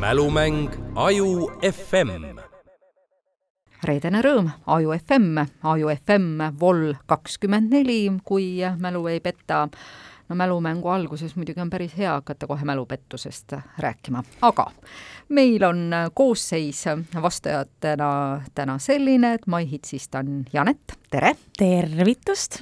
mälumäng Aju FM. reedene rõõm, Aju FM, Aju FM Vol kakskümmend neli, kui mälu ei peta. no mälumängu alguses muidugi on päris hea hakata kohe mälupettusest rääkima, aga meil on koosseis vastajatena täna selline, et Maihitsist on Janet, tere! tervitust!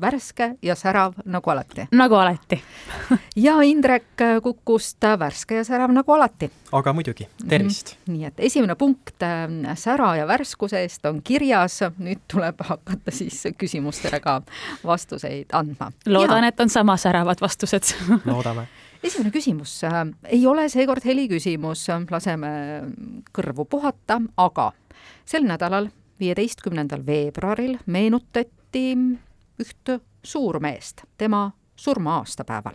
värske ja särav nagu alati. nagu alati ja Indrek Kukust värske ja särav nagu alati. aga muidugi, tervist mm! nii et esimene punkt äh, sära ja värskuse eest on kirjas, nüüd tuleb hakata siis küsimustele ka vastuseid andma. loodan, et on sama säravad vastused loodame esimene küsimus äh, ei ole seekord heliküsimus, laseme kõrvu puhata, aga sel nädalal, viieteistkümnendal veebruaril meenutati üht suurmeest tema surma-aastapäeval.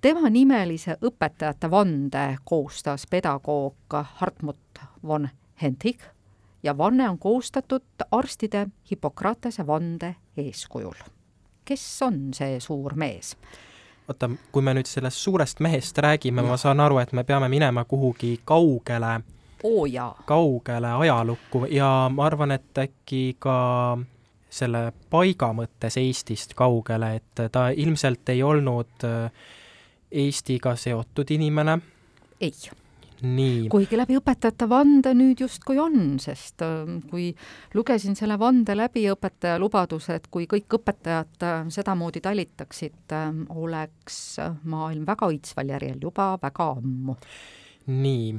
tema nimelise õpetajate vande koostas pedagoog Hartmut von Hentig ja vanne on koostatud arstide Hippokratese vande eeskujul. kes on see suur mees? oota, kui me nüüd sellest suurest mehest räägime, ma saan aru, et me peame minema kuhugi kaugele oo oh, jaa. kaugele ajalukku ja ma arvan, et äkki ka selle paiga mõttes Eestist kaugele, et ta ilmselt ei olnud äh, Eestiga seotud inimene. ei. nii. kuigi läbi õpetajate vande nüüd justkui on, sest äh, kui lugesin selle vande läbi, õpetaja lubaduse, et kui kõik õpetajad äh, sedamoodi talitaksid, oleks maailm väga õitsval järjel juba väga ammu. nii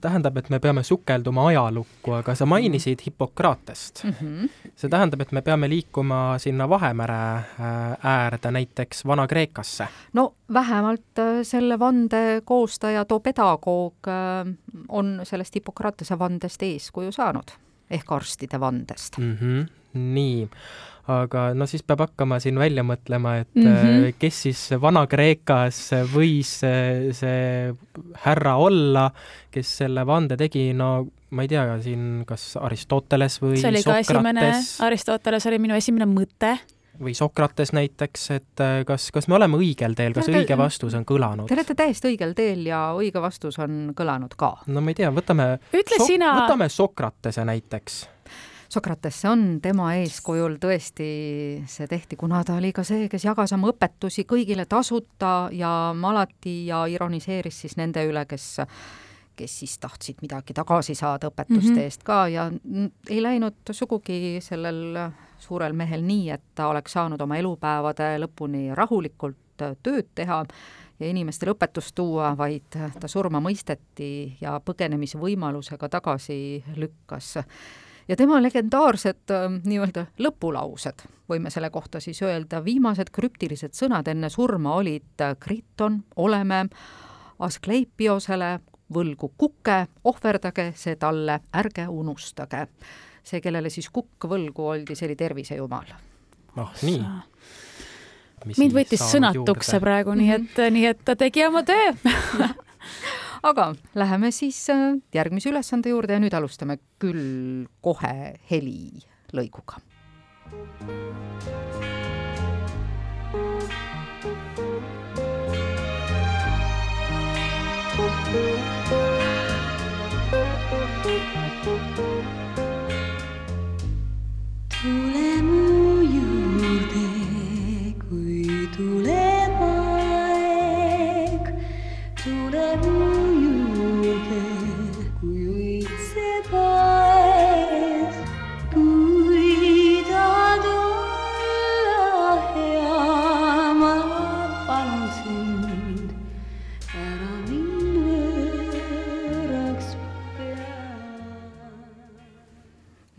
tähendab, et me peame sukelduma ajalukku, aga sa mainisid Hippokratest mm. -hmm. see tähendab, et me peame liikuma sinna Vahemere äh, äärde, näiteks Vana-Kreekasse. no vähemalt äh, selle vande koostaja, too pedagoog äh, on sellest Hippokratese vandest eeskuju saanud ehk arstide vandest mm. -hmm. nii aga no siis peab hakkama siin välja mõtlema, et mm -hmm. kes siis Vana-Kreekas võis see härra olla, kes selle vande tegi, no ma ei tea, siin kas Aristoteles või see oli Sokrates. ka esimene, Aristoteles oli minu esimene mõte. või Sokrates näiteks, et äh, kas, kas me oleme õigel teel, kas õige vastus on kõlanud? Te olete täiesti õigel teel ja õige vastus on kõlanud ka. no ma ei tea, võtame, so sina... võtame Sokratese näiteks Sokrates on, tema eeskujul tõesti see tehti, kuna ta oli ka see, kes jagas oma õpetusi kõigile tasuta ja alati ja ironiseeris siis nende üle, kes kes siis tahtsid midagi tagasi saada õpetuste mm -hmm. eest ka ja ei läinud sugugi sellel suurel mehel nii, et ta oleks saanud oma elupäevade lõpuni rahulikult tööd teha ja inimestele õpetust tuua, vaid ta surma mõisteti ja põgenemisvõimalusega tagasi lükkas ja tema legendaarsed äh, nii-öelda lõpulaused, võime selle kohta siis öelda, viimased krüptilised sõnad enne surma olid Kriton, oleme Askleipiosele võlgu kuke, ohverdage see talle, ärge unustage. see, kellele siis kukk võlgu oldi, see oli tervisejumal. noh, nii. mind võttis sõnatuks see praegu, nii et, nii et ta tegi oma töö aga läheme siis äh, järgmise ülesande juurde ja nüüd alustame küll kohe helilõiguga. tule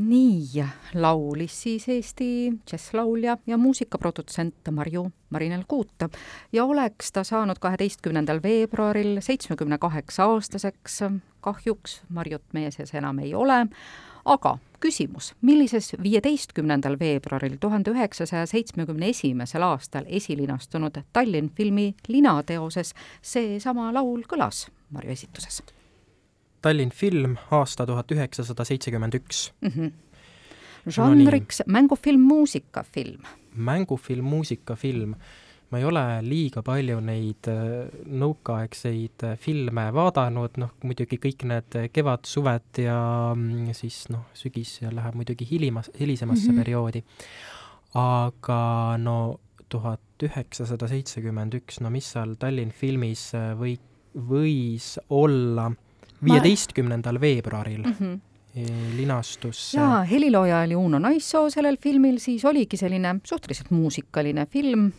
nii, laulis siis Eesti džässlaulja ja muusikaprodutsent Marju Marinel Kuut. Ja oleks ta saanud kaheteistkümnendal veebruaril seitsmekümne kaheksa aastaseks, kahjuks Marjut meie seas enam ei ole, aga küsimus, millises viieteistkümnendal veebruaril tuhande üheksasaja seitsmekümne esimesel aastal esilinastunud Tallinn filmi linateoses seesama laul kõlas? Marju esituses? Tallinn film, aasta tuhat üheksasada seitsekümmend üks. Mhm. žanriks no mängufilm, muusikafilm. mängufilm, muusikafilm. ma ei ole liiga palju neid nõukaaegseid filme vaadanud, noh muidugi kõik need kevad-suved ja mm, siis noh, sügis läheb muidugi hilimas, hilisemasse mm -hmm. perioodi. aga no tuhat üheksasada seitsekümmend üks, no mis seal Tallinn filmis või, võis olla viieteistkümnendal veebruaril mm. -hmm linastus. jaa, helilooja oli Uno Naissoo sellel filmil, siis oligi selline suhteliselt muusikaline film,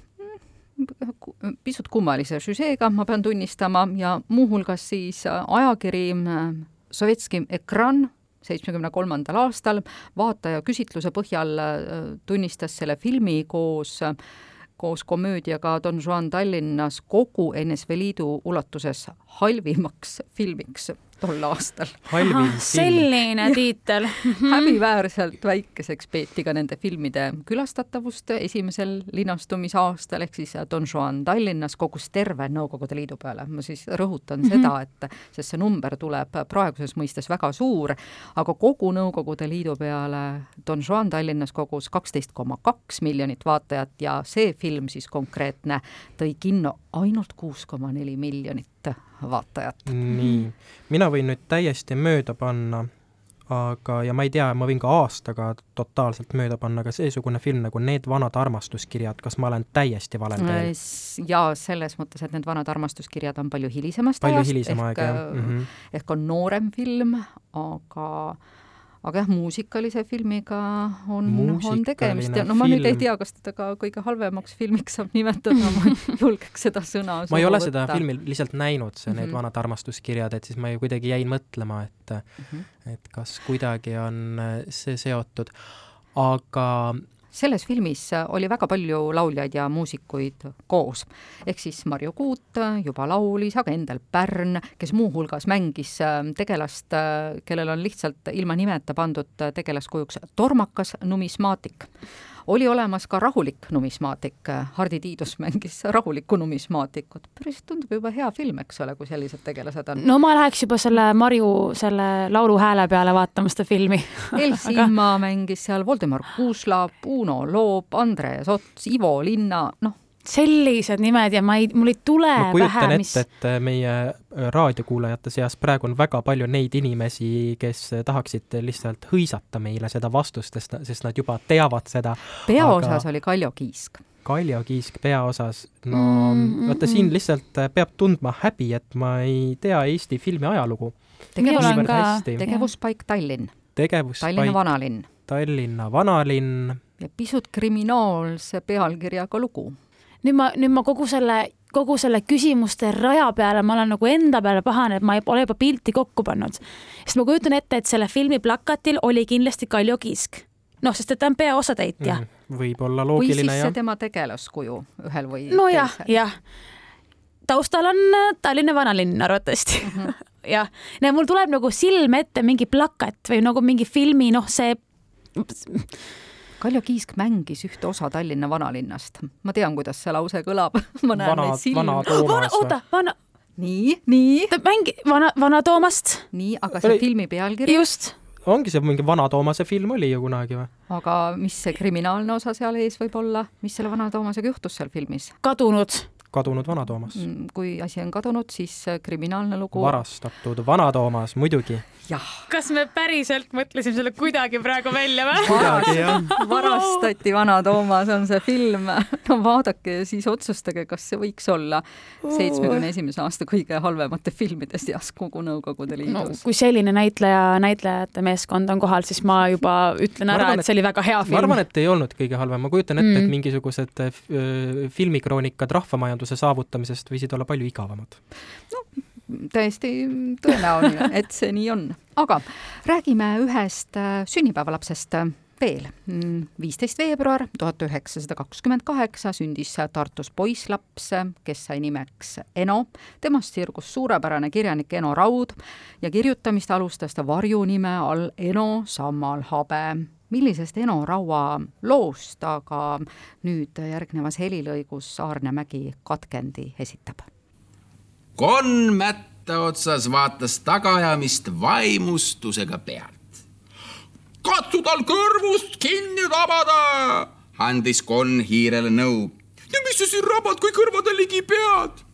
pisut kummalise süžeega, ma pean tunnistama, ja muuhulgas siis ajakiri äh, Sovetski Ekran seitsmekümne kolmandal aastal vaataja küsitluse põhjal äh, tunnistas selle filmi koos koos komöödiaga Don Juan Tallinnas kogu NSV Liidu ulatuses halvimaks filmiks tol aastal. selline tiitel häbiväärselt väikeseks peeti ka nende filmide külastatavust esimesel linastumisaastal, ehk siis Don Juan Tallinnas kogus terve Nõukogude Liidu peale. ma siis rõhutan mm -hmm. seda, et sest see number tuleb praeguses mõistes väga suur, aga kogu Nõukogude Liidu peale Don Juan Tallinnas kogus kaksteist koma kaks miljonit vaatajat ja see film siis konkreetne tõi kinno ainult kuus koma neli miljonit vaatajat. nii, mina võin nüüd täiesti mööda panna, aga, ja ma ei tea, ma võin ka aastaga totaalselt mööda panna, aga seesugune film nagu Need vanad armastuskirjad, kas ma olen täiesti valel teel? jaa, selles mõttes, et need vanad armastuskirjad on palju hilisemast palju ajast, hilisem jah mm. -hmm. ehk on noorem film, aga aga jah, muusikalise filmiga on, on tegemist ja no ma film. nüüd ei tea, kas teda ka kõige halvemaks filmiks saab nimetada, ma julgeks seda sõna ma ei ole võtta. seda filmi lihtsalt näinud, see mm -hmm. Need vanad armastuskirjad, et siis ma ju kuidagi jäin mõtlema, et mm, -hmm. et kas kuidagi on see seotud. aga selles filmis oli väga palju lauljaid ja muusikuid koos. ehk siis Marju Kuut juba laulis, aga Endel Pärn, kes muuhulgas mängis äh, tegelast, äh, kellel on lihtsalt ilma nimeta pandud tegelaskujuks tormakas numismaatik oli olemas ka rahulik numismaatik, Hardi Tiidus mängis rahulikku numismaatikut, päris tundub juba hea film, eks ole, kui sellised tegelased on. no ma läheks juba selle Marju selle laulu hääle peale vaatama seda filmi Elsimma Aga... mängis seal Voldemar Kuuslaap, Uno Loop, Andres Ots, Ivo Linna, noh, sellised nimed ja ma ei, mul ei tule ma kujutan pähe, mis... ette, et äh, meie äh, raadiokuulajate seas praegu on väga palju neid inimesi, kes äh, tahaksid lihtsalt hõisata meile seda vastust, sest, sest nad juba teavad seda. peaosas aga... oli Kaljo Kiisk. Kaljo Kiisk peaosas, no mm, mm, vaata siin mm. lihtsalt peab tundma häbi, et ma ei tea Eesti filmi ajalugu. tegevus, ka... tegevuspaik Tallinn. tegevuspaik Tallinna vanalinn. Tallinna vanalinn. ja pisut kriminaalse pealkirjaga lugu nüüd ma, nüüd ma kogu selle, kogu selle küsimuste raja peale ma olen nagu enda peale pahane, et ma ei ole juba pilti kokku pannud. sest ma kujutan ette, et selle filmi plakatil oli kindlasti Kaljo Kiisk. noh, sest et ta on peaosatäitja mm,. võib olla loogiline, või siis see tema tegelaskuju ühel või nojah, jah. taustal on äh, Tallinna vanalinn arvatavasti mm. -hmm. jah, ja mul tuleb nagu silme ette mingi plakat või nagu mingi filmi, noh, see Kaljo Kiisk mängis ühte osa Tallinna vanalinnast. ma tean, kuidas see lause kõlab ma näen vana, neid silmi. vana, oota, vana. nii, nii. ta mängi-, vana, Vana Toomast. nii, aga see oli... filmi pealkiri? just. ongi see mingi Vana Toomase film oli ju kunagi või? aga mis see kriminaalne osa seal ees võib olla, mis selle Vana Toomasega juhtus seal filmis? kadunud kadunud Vana Toomas. Mm, kui asi on kadunud, siis äh, kriminaalne lugu. varastatud Vana Toomas, muidugi. kas me päriselt mõtlesime selle kuidagi praegu välja või? kuidagi jah. varastati Vana Toomas on see film. no vaadake ja siis otsustage, kas see võiks olla seitsmekümne esimese aasta kõige halvemate filmide seas kogu Nõukogude Liidus no,. kui selline näitleja, näitlejate meeskond on kohal, siis ma juba ütlen ära, et see oli väga hea film. ma arvan, et ei olnud kõige halvem, ma kujutan ette mm., et mingisugused äh, filmikroonikad rahvamajanduse majanduse saavutamisest võisid olla palju igavamad. no täiesti tõenäoline, et see nii on. aga räägime ühest äh, sünnipäevalapsest äh, veel. Mm, viisteist veebruar tuhat üheksasada kakskümmend kaheksa sündis Tartus poisslaps, kes sai nimeks Eno. temast sirgus suurepärane kirjanik Eno Raud ja kirjutamist alustas ta varjunime all Eno Sammalhabe millisest Eno Raua loost aga nüüd järgnevas helilõigus Aarne Mägi katkendi esitab. konn mätta otsas vaatas tagaajamist vaimustusega pealt. katsu tal kõrvust kinni tabada, andis konn hiirele nõu. ja mis sa siin rabad, kui kõrvade ligi pead?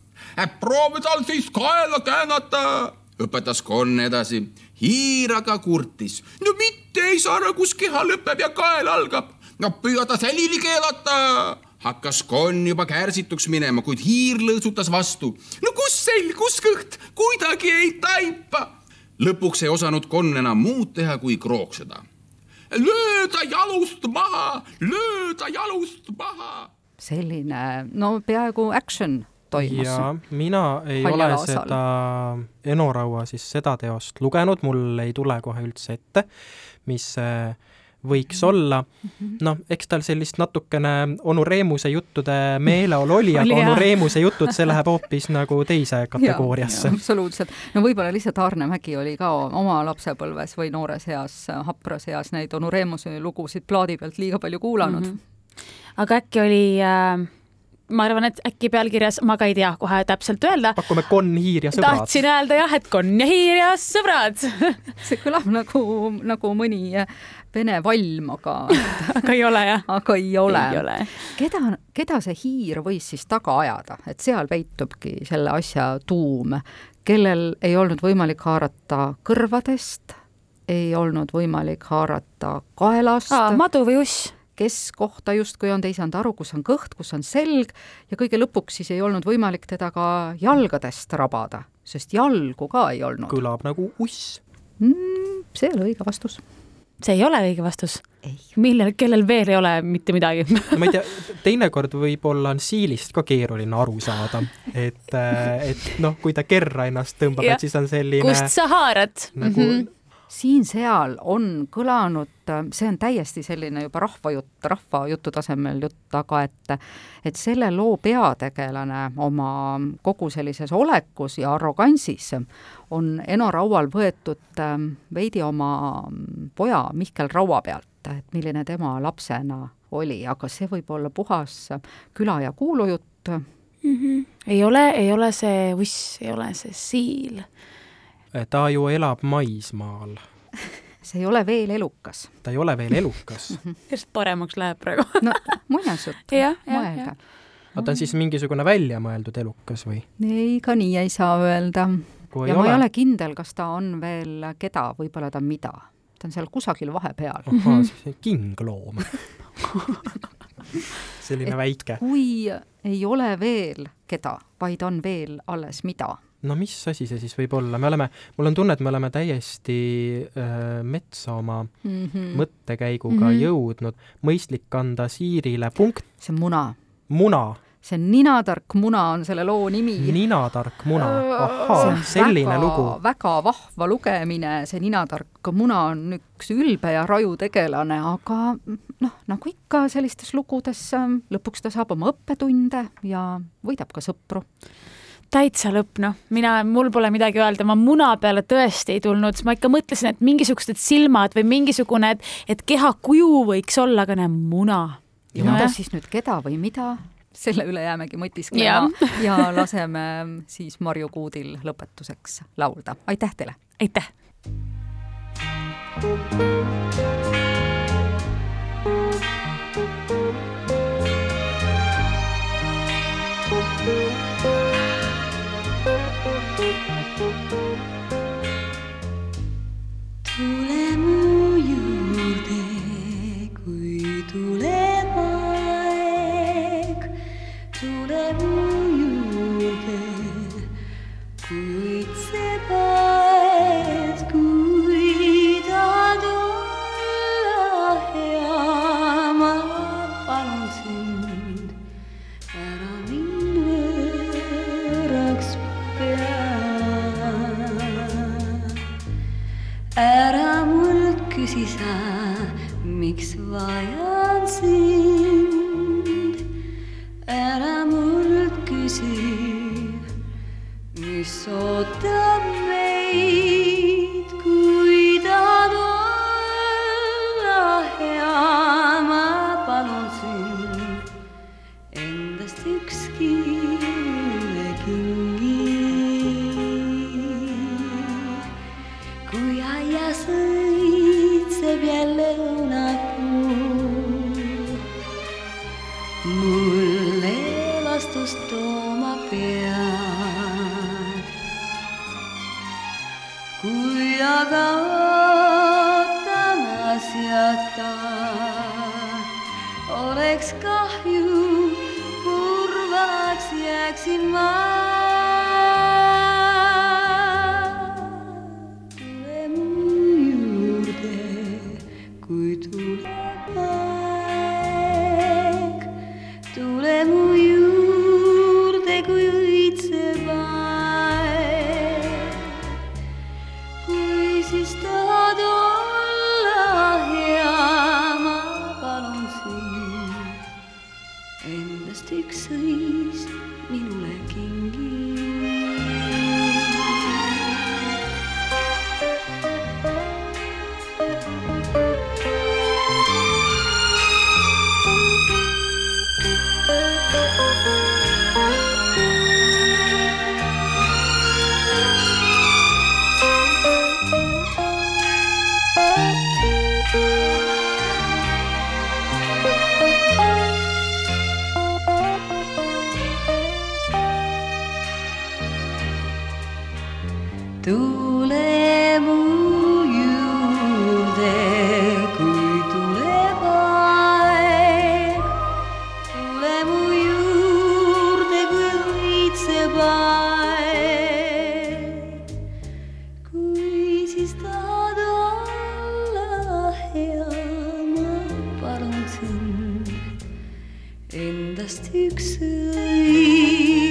proovi tal siis kaela käänata, õpetas Konn edasi. Hiir aga kurtis. no mitte ei saa aru, kus keha lõpeb ja kael algab. no püüa ta selili keelata hakkas konn juba kärsituks minema, kuid hiir lõõtsutas vastu. no kus selg, kus kõht, kuidagi ei taipa. lõpuks ei osanud konn enam muud teha, kui krookseda. löö ta jalust maha, löö ta jalust maha. selline, no peaaegu action toimus. ja mina ei Haljal ole asal. seda Eno Raua siis seda teost lugenud, mul ei tule kohe üldse ette, mis see võiks Mhm. olla. noh, eks tal sellist natukene onu Reemuse juttude meeleolu oli, aga onu. Reemuse jutud, see läheb hoopis nagu teise kategooriasse. absoluutselt, no võib-olla lihtsalt Aarne Mägi oli ka oma lapsepõlves või noores eas, hapras eas neid onu Remuse lugusid plaadi pealt liiga palju kuulanud mm. Mhm. aga äkki oli äh, ma arvan, et äkki pealkirjas, ma ka ei tea kohe täpselt öelda, pakume Konn, Hiir ja sõbrad. tahtsin öelda jah, et konn ja hiir ja sõbrad see kõlab nagu, nagu mõni vene valm, aga, aga ei ole jah? aga ei ole, ei ole. keda, keda see hiir võis siis taga ajada, et seal peitubki selle asja tuum, kellel ei olnud võimalik haarata kõrvadest, ei olnud võimalik haarata kaelast madu või uss? Kes kohta justkui on, te ei saanud aru, kus on kõht, kus on selg ja kõige lõpuks siis ei olnud võimalik teda ka jalgadest rabada, sest jalgu ka ei olnud. kõlab nagu uss. Mm, see ei ole õige vastus. see ei ole õige vastus. ei. millel, kellel veel ei ole mitte midagi ma ei tea, teinekord võib-olla on siilist ka keeruline aru saada, et, et noh, kui ta kerra ennast tõmbab, et siis on selline kust sa haarad nagu mm -hmm. Siin-seal on kõlanud, see on täiesti selline juba rahvajutt, rahvajutu tasemel jutt, aga et et selle loo peategelane oma kogu sellises olekus ja arrogantsis on Eno Raual võetud ähm, veidi oma poja Mihkel Raua pealt, et milline tema lapsena oli, aga see võib olla puhas küla- ja kuulujutt, Mm -hmm. ei ole, ei ole see uss, ei ole see siil. Ta ju elab maismaal, see ei ole veel elukas. ta ei ole veel elukas. just paremaks läheb praegu no muinasjutt, jah. aga ta on siis mingisugune väljamõeldud elukas või? ei, ka nii ei saa öelda. ja ei ma ole, ei ole kindel, kas ta on veel keda, võib-olla ta on mida. ta on seal kusagil vahepeal. ahhaa, siis kingloom selline Et- väike. kui ei ole veel keda, vaid on veel alles mida. No mis asi see siis võib olla, me oleme, mul on tunne, et me oleme täiesti äh, metsa oma Mm -hmm. mõttekäiguga Mhm. jõudnud. mõistlik anda siirile punkt, see on muna, muna, see ninatark muna on selle loo nimi. ninatark muna, ahhaa on, selline väga, lugu. väga vahva lugemine, see ninatark muna on üks ülbe ja raju tegelane, aga noh, nagu ikka sellistes lugudes, lõpuks ta saab oma õppetunde ja võidab ka sõpru. Täitsa lõpp, noh, mina, mul pole midagi öelda, ma muna peale tõesti ei tulnud, ma ikka mõtlesin, et mingisugused silmad või mingisugune, et, et keha kuju võiks olla, aga näe, muna. ja no, kas siis nüüd keda või mida, selle üle jäämegi mõtisklema ja laseme siis Marju Kuudil lõpetuseks laulda. aitäh teile! aitäh! tule the maid. jagatan asjata. oleks kahju, kurvaks jääksin ma in the sticks. Eh?